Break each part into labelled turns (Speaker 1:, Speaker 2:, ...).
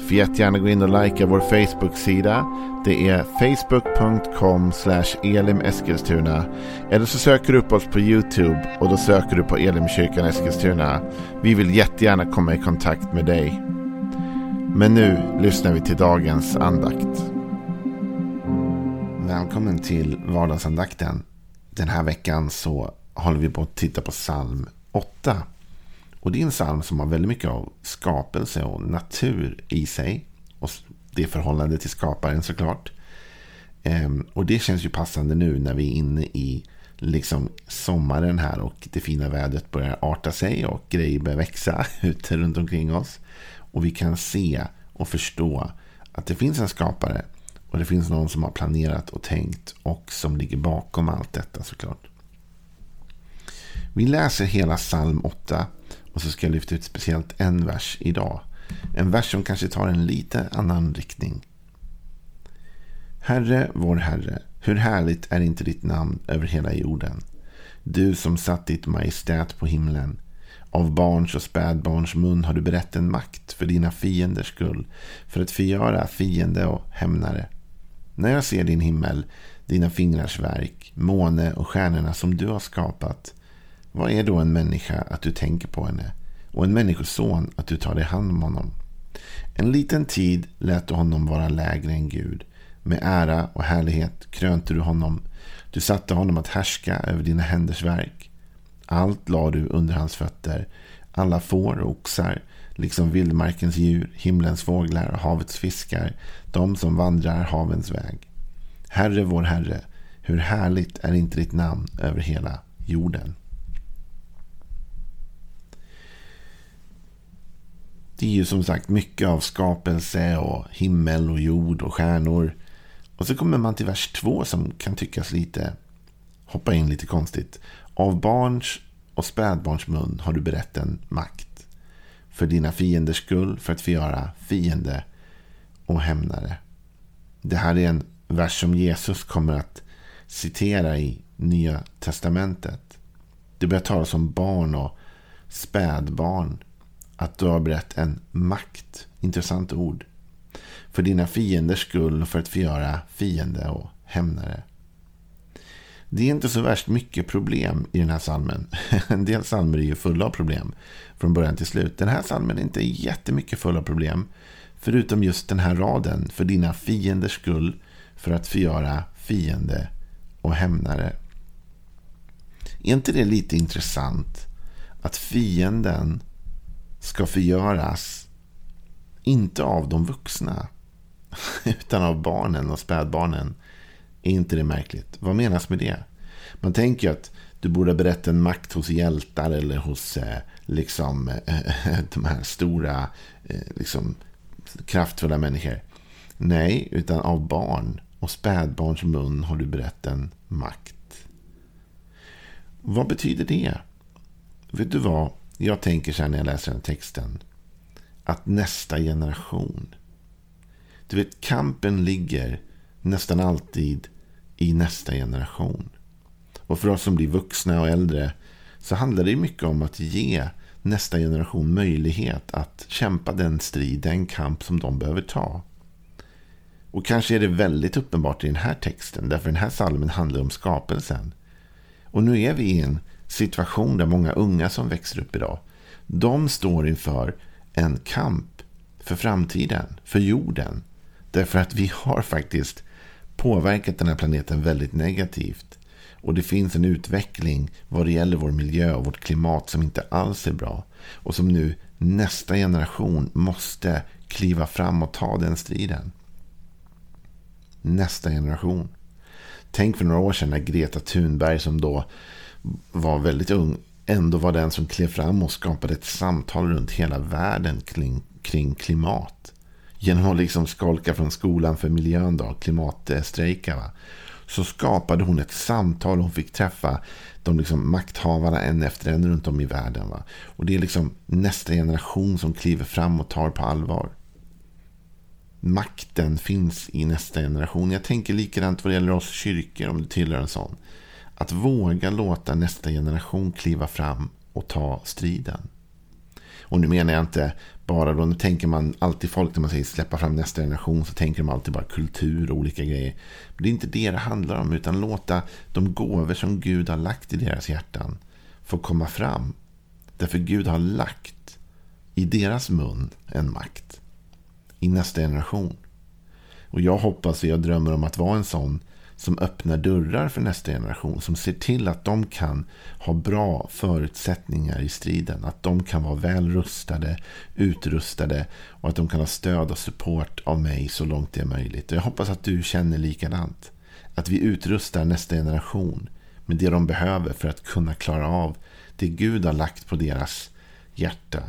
Speaker 1: Får jättegärna gå in och likea vår Facebook-sida. Det är facebook.com elimeskilstuna. Eller så söker du upp oss på YouTube och då söker du på Elimkyrkan Eskilstuna. Vi vill jättegärna komma i kontakt med dig. Men nu lyssnar vi till dagens andakt. Välkommen till vardagsandakten. Den här veckan så håller vi på att titta på psalm 8. Och det är en psalm som har väldigt mycket av skapelse och natur i sig. Och det förhållande till skaparen såklart. Ehm, och det känns ju passande nu när vi är inne i liksom sommaren här och det fina vädret börjar arta sig och grejer börjar växa ute runt omkring oss. Och vi kan se och förstå att det finns en skapare och det finns någon som har planerat och tänkt och som ligger bakom allt detta såklart. Vi läser hela psalm 8 och så ska jag lyfta ut speciellt en vers idag. En vers som kanske tar en lite annan riktning. Herre, vår Herre, hur härligt är inte ditt namn över hela jorden. Du som satt ditt majestät på himlen. Av barns och spädbarns mun har du berett en makt för dina fienders skull, för att förgöra fiende och hämnare. När jag ser din himmel, dina fingrars verk, måne och stjärnorna som du har skapat, vad är då en människa att du tänker på henne och en människoson att du tar dig hand om honom? En liten tid lät du honom vara lägre än Gud. Med ära och härlighet krönte du honom. Du satte honom att härska över dina händers verk. Allt lade du under hans fötter. Alla får och oxar, liksom vildmarkens djur, himlens fåglar och havets fiskar, de som vandrar havens väg. Herre vår Herre, hur härligt är inte ditt namn över hela jorden. Det är ju som sagt mycket av skapelse och himmel och jord och stjärnor. Och så kommer man till vers två som kan tyckas lite, hoppa in lite konstigt. Av barns och spädbarns mun har du berett en makt. För dina fienders skull, för att förgöra fiende och hämnare. Det här är en vers som Jesus kommer att citera i Nya Testamentet. Det börjar talas om barn och spädbarn att du har berett en makt. Intressant ord. För dina fienders skull och för att förgöra fiende och hämnare. Det är inte så värst mycket problem i den här salmen. En del salmer är ju fulla av problem från början till slut. Den här salmen är inte jättemycket full av problem. Förutom just den här raden. För dina fienders skull. För att förgöra fiende och hämnare. Är inte det lite intressant? Att fienden ska förgöras, inte av de vuxna, utan av barnen och spädbarnen. Är inte det märkligt? Vad menas med det? Man tänker ju att du borde berätta en makt hos hjältar eller hos eh, liksom, eh, de här stora, eh, liksom, kraftfulla människor. Nej, utan av barn och spädbarns mun har du berett en makt. Vad betyder det? Vet du vad? Jag tänker så här när jag läser den texten. Att nästa generation. Du vet, kampen ligger nästan alltid i nästa generation. Och för oss som blir vuxna och äldre så handlar det mycket om att ge nästa generation möjlighet att kämpa den strid, den kamp som de behöver ta. Och kanske är det väldigt uppenbart i den här texten, därför den här salmen handlar om skapelsen. Och nu är vi i en situation där många unga som växer upp idag, de står inför en kamp för framtiden, för jorden. Därför att vi har faktiskt påverkat den här planeten väldigt negativt. Och det finns en utveckling vad det gäller vår miljö och vårt klimat som inte alls är bra. Och som nu nästa generation måste kliva fram och ta den striden. Nästa generation. Tänk för några år sedan när Greta Thunberg som då var väldigt ung ändå var den som klev fram och skapade ett samtal runt hela världen kring, kring klimat. Genom att liksom skolka från skolan för miljön, då, klimatstrejka. Va? så skapade hon ett samtal. och Hon fick träffa de liksom makthavarna en efter en runt om i världen. Va? Och det är liksom nästa generation som kliver fram och tar på allvar. Makten finns i nästa generation. Jag tänker likadant vad det gäller oss kyrkor om du tillhör en sån. Att våga låta nästa generation kliva fram och ta striden. Och nu menar jag inte bara då, nu tänker man alltid folk när man säger släppa fram nästa generation så tänker de alltid bara kultur och olika grejer. Men det är inte det det handlar om utan låta de gåvor som Gud har lagt i deras hjärtan få komma fram. Därför Gud har lagt i deras mun en makt i nästa generation. Och jag hoppas och jag drömmer om att vara en sån som öppnar dörrar för nästa generation. Som ser till att de kan ha bra förutsättningar i striden. Att de kan vara väl rustade, utrustade och att de kan ha stöd och support av mig så långt det är möjligt. Och jag hoppas att du känner likadant. Att vi utrustar nästa generation med det de behöver för att kunna klara av det Gud har lagt på deras hjärta.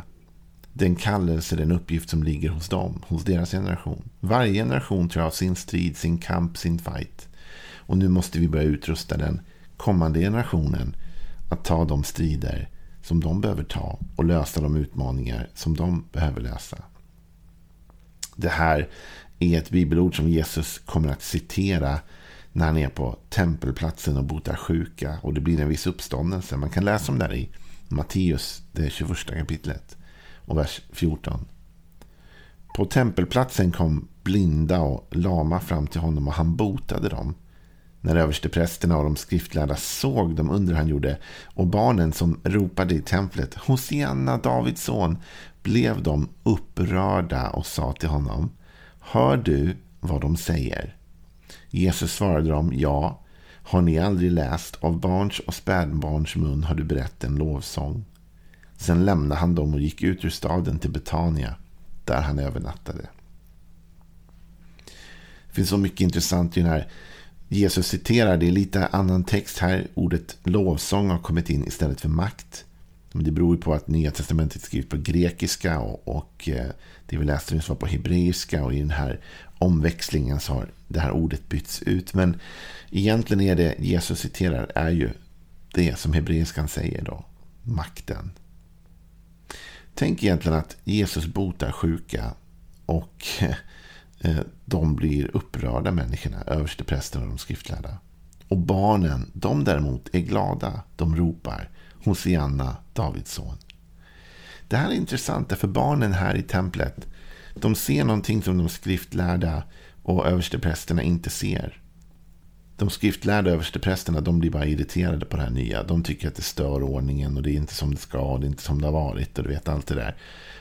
Speaker 1: Den kallelse, den uppgift som ligger hos dem, hos deras generation. Varje generation tror jag har sin strid, sin kamp, sin fight. Och nu måste vi börja utrusta den kommande generationen att ta de strider som de behöver ta och lösa de utmaningar som de behöver lösa. Det här är ett bibelord som Jesus kommer att citera när han är på tempelplatsen och botar sjuka. Och det blir en viss uppståndelse. Man kan läsa om det här i Matteus, det 21 kapitlet och vers 14. På tempelplatsen kom blinda och lama fram till honom och han botade dem. När översteprästerna och de skriftlärda såg de under han gjorde och barnen som ropade i templet Hosianna, Davids son, blev de upprörda och sa till honom Hör du vad de säger? Jesus svarade dem Ja, har ni aldrig läst av barns och spädbarns mun har du berättat en lovsång. Sen lämnade han dem och gick ut ur staden till Betania där han övernattade. Det finns så mycket intressant i den här Jesus citerar, det är lite annan text här. Ordet lovsång har kommit in istället för makt. Men det beror på att Nya Testamentet är skrivet på grekiska och, och eh, det vi läste nyss var på hebreiska. Och i den här omväxlingen så har det här ordet bytts ut. Men egentligen är det Jesus citerar är ju det som hebreiskan säger då. Makten. Tänk egentligen att Jesus botar sjuka och eh, Eh, de blir upprörda människorna, översteprästen och de skriftlärda. Och barnen, de däremot är glada. De ropar Hosianna, Davids son. Det här är intressant, för barnen här i templet, de ser någonting som de skriftlärda och översteprästerna inte ser. De skriftlärda översteprästerna de blir bara irriterade på det här nya. De tycker att det stör ordningen och det är inte som det ska och det är inte som det har varit och du vet allt det där.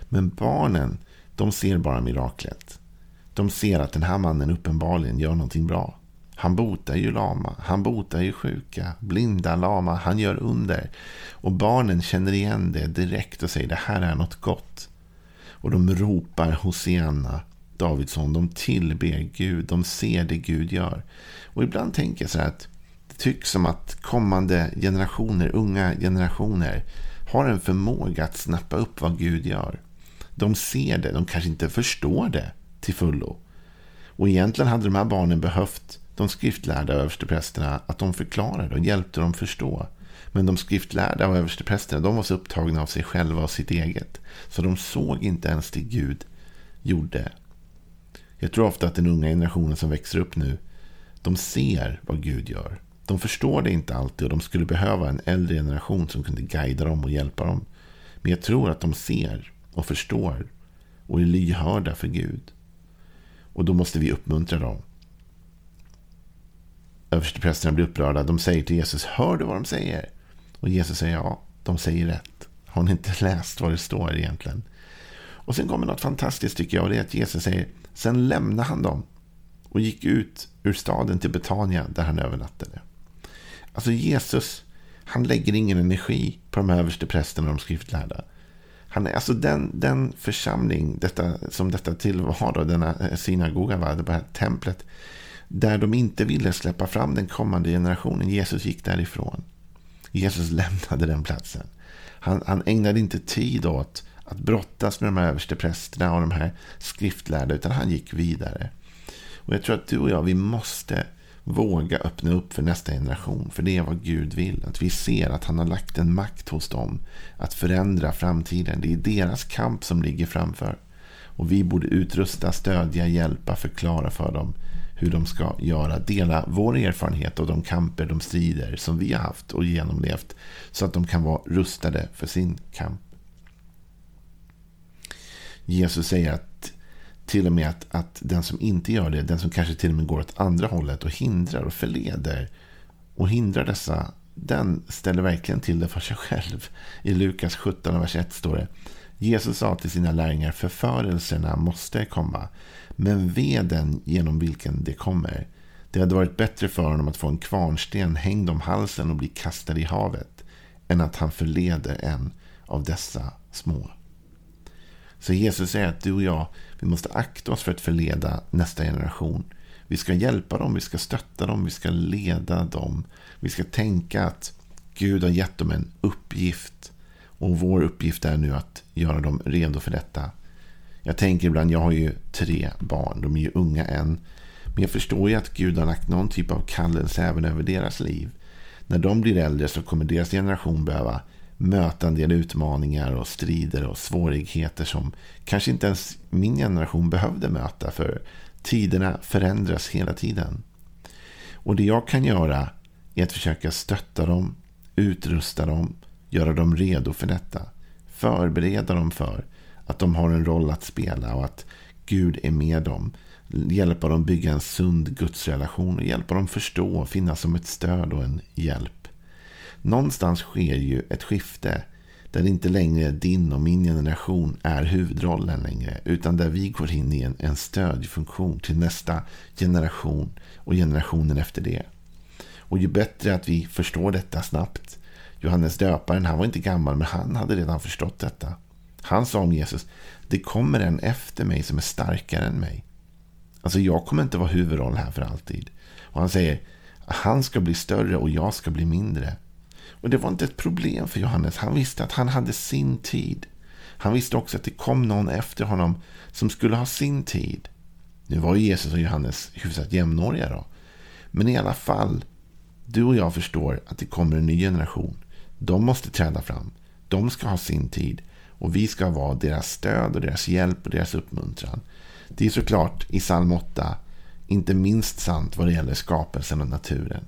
Speaker 1: Men barnen, de ser bara miraklet. De ser att den här mannen uppenbarligen gör någonting bra. Han botar ju lama, han botar ju sjuka, blinda, lama, han gör under. Och barnen känner igen det direkt och säger det här är något gott. Och de ropar Hosianna, Davidsson, de tillber Gud, de ser det Gud gör. Och ibland tänker jag så här att det tycks som att kommande generationer, unga generationer, har en förmåga att snappa upp vad Gud gör. De ser det, de kanske inte förstår det till fullo. Och egentligen hade de här barnen behövt de skriftlärda översteprästerna att de förklarade och hjälpte dem förstå. Men de skriftlärda och översteprästerna de var så upptagna av sig själva och sitt eget. Så de såg inte ens det Gud gjorde. Jag tror ofta att den unga generationen som växer upp nu, de ser vad Gud gör. De förstår det inte alltid och de skulle behöva en äldre generation som kunde guida dem och hjälpa dem. Men jag tror att de ser och förstår och är lyhörda för Gud. Och då måste vi uppmuntra dem. Översteprästerna blir upprörda. De säger till Jesus, hör du vad de säger? Och Jesus säger, ja, de säger rätt. Har ni inte läst vad det står egentligen? Och sen kommer något fantastiskt tycker jag. Och det är att Jesus säger, sen lämnade han dem. Och gick ut ur staden till Betania där han övernattade. Alltså Jesus, han lägger ingen energi på de översteprästerna och de skriftlärda. Han är alltså den, den församling detta, som detta tillvar, då, denna eh, synagoga, var, det här templet, där de inte ville släppa fram den kommande generationen. Jesus gick därifrån. Jesus lämnade den platsen. Han, han ägnade inte tid åt att brottas med de här översteprästerna och de här skriftlärda, utan han gick vidare. Och jag tror att du och jag, vi måste våga öppna upp för nästa generation. För det är vad Gud vill. Att vi ser att han har lagt en makt hos dem att förändra framtiden. Det är deras kamp som ligger framför. Och vi borde utrusta, stödja, hjälpa, förklara för dem hur de ska göra. Dela vår erfarenhet av de kamper, de strider som vi har haft och genomlevt. Så att de kan vara rustade för sin kamp. Jesus säger att till och med att, att den som inte gör det, den som kanske till och med går åt andra hållet och hindrar och förleder och hindrar dessa, den ställer verkligen till det för sig själv. I Lukas 17, vers 1 står det. Jesus sa till sina lärjungar, förförelserna måste komma, men veden genom vilken det kommer. Det hade varit bättre för honom att få en kvarnsten hängd om halsen och bli kastad i havet, än att han förleder en av dessa små. Så Jesus säger att du och jag, vi måste akta oss för att förleda nästa generation. Vi ska hjälpa dem, vi ska stötta dem, vi ska leda dem. Vi ska tänka att Gud har gett dem en uppgift. Och vår uppgift är nu att göra dem redo för detta. Jag tänker ibland, jag har ju tre barn, de är ju unga än. Men jag förstår ju att Gud har lagt någon typ av kallelse även över deras liv. När de blir äldre så kommer deras generation behöva möta en del utmaningar och strider och svårigheter som kanske inte ens min generation behövde möta. För tiderna förändras hela tiden. Och det jag kan göra är att försöka stötta dem, utrusta dem, göra dem redo för detta. Förbereda dem för att de har en roll att spela och att Gud är med dem. Hjälpa dem bygga en sund gudsrelation och hjälpa dem förstå och finnas som ett stöd och en hjälp. Någonstans sker ju ett skifte. Där inte längre din och min generation är huvudrollen längre. Utan där vi går in i en, en stödfunktion till nästa generation och generationen efter det. Och ju bättre att vi förstår detta snabbt. Johannes döparen, han var inte gammal men han hade redan förstått detta. Han sa om Jesus, det kommer en efter mig som är starkare än mig. Alltså jag kommer inte vara huvudroll här för alltid. Och han säger, han ska bli större och jag ska bli mindre. Och det var inte ett problem för Johannes. Han visste att han hade sin tid. Han visste också att det kom någon efter honom som skulle ha sin tid. Nu var ju Jesus och Johannes hyfsat jämnåriga då. Men i alla fall, du och jag förstår att det kommer en ny generation. De måste träda fram. De ska ha sin tid. Och vi ska vara deras stöd och deras hjälp och deras uppmuntran. Det är såklart i psalm 8 inte minst sant vad det gäller skapelsen och naturen.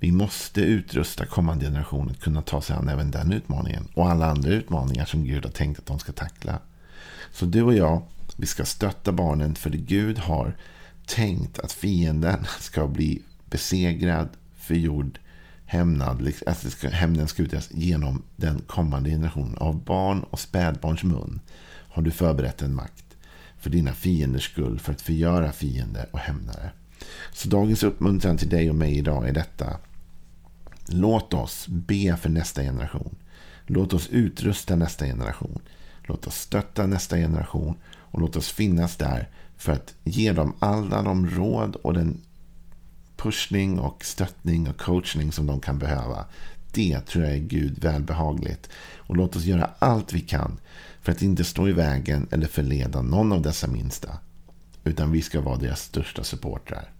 Speaker 1: Vi måste utrusta kommande generationer att kunna ta sig an även den utmaningen. Och alla andra utmaningar som Gud har tänkt att de ska tackla. Så du och jag, vi ska stötta barnen för det Gud har tänkt att fienden ska bli besegrad, förgjord, hämnad. Liksom, att hämnden ska utdelas genom den kommande generationen. Av barn och spädbarns mun har du förberett en makt för dina fienders skull, för att förgöra fiender och hämnare. Så dagens uppmuntran till dig och mig idag är detta. Låt oss be för nästa generation. Låt oss utrusta nästa generation. Låt oss stötta nästa generation. Och låt oss finnas där för att ge dem alla de råd och den pushning och stöttning och coachning som de kan behöva. Det tror jag är Gud välbehagligt. Och låt oss göra allt vi kan för att inte stå i vägen eller förleda någon av dessa minsta. Utan vi ska vara deras största supportrar.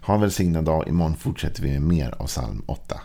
Speaker 1: Ha en välsignad dag. Imorgon fortsätter vi med mer av psalm 8.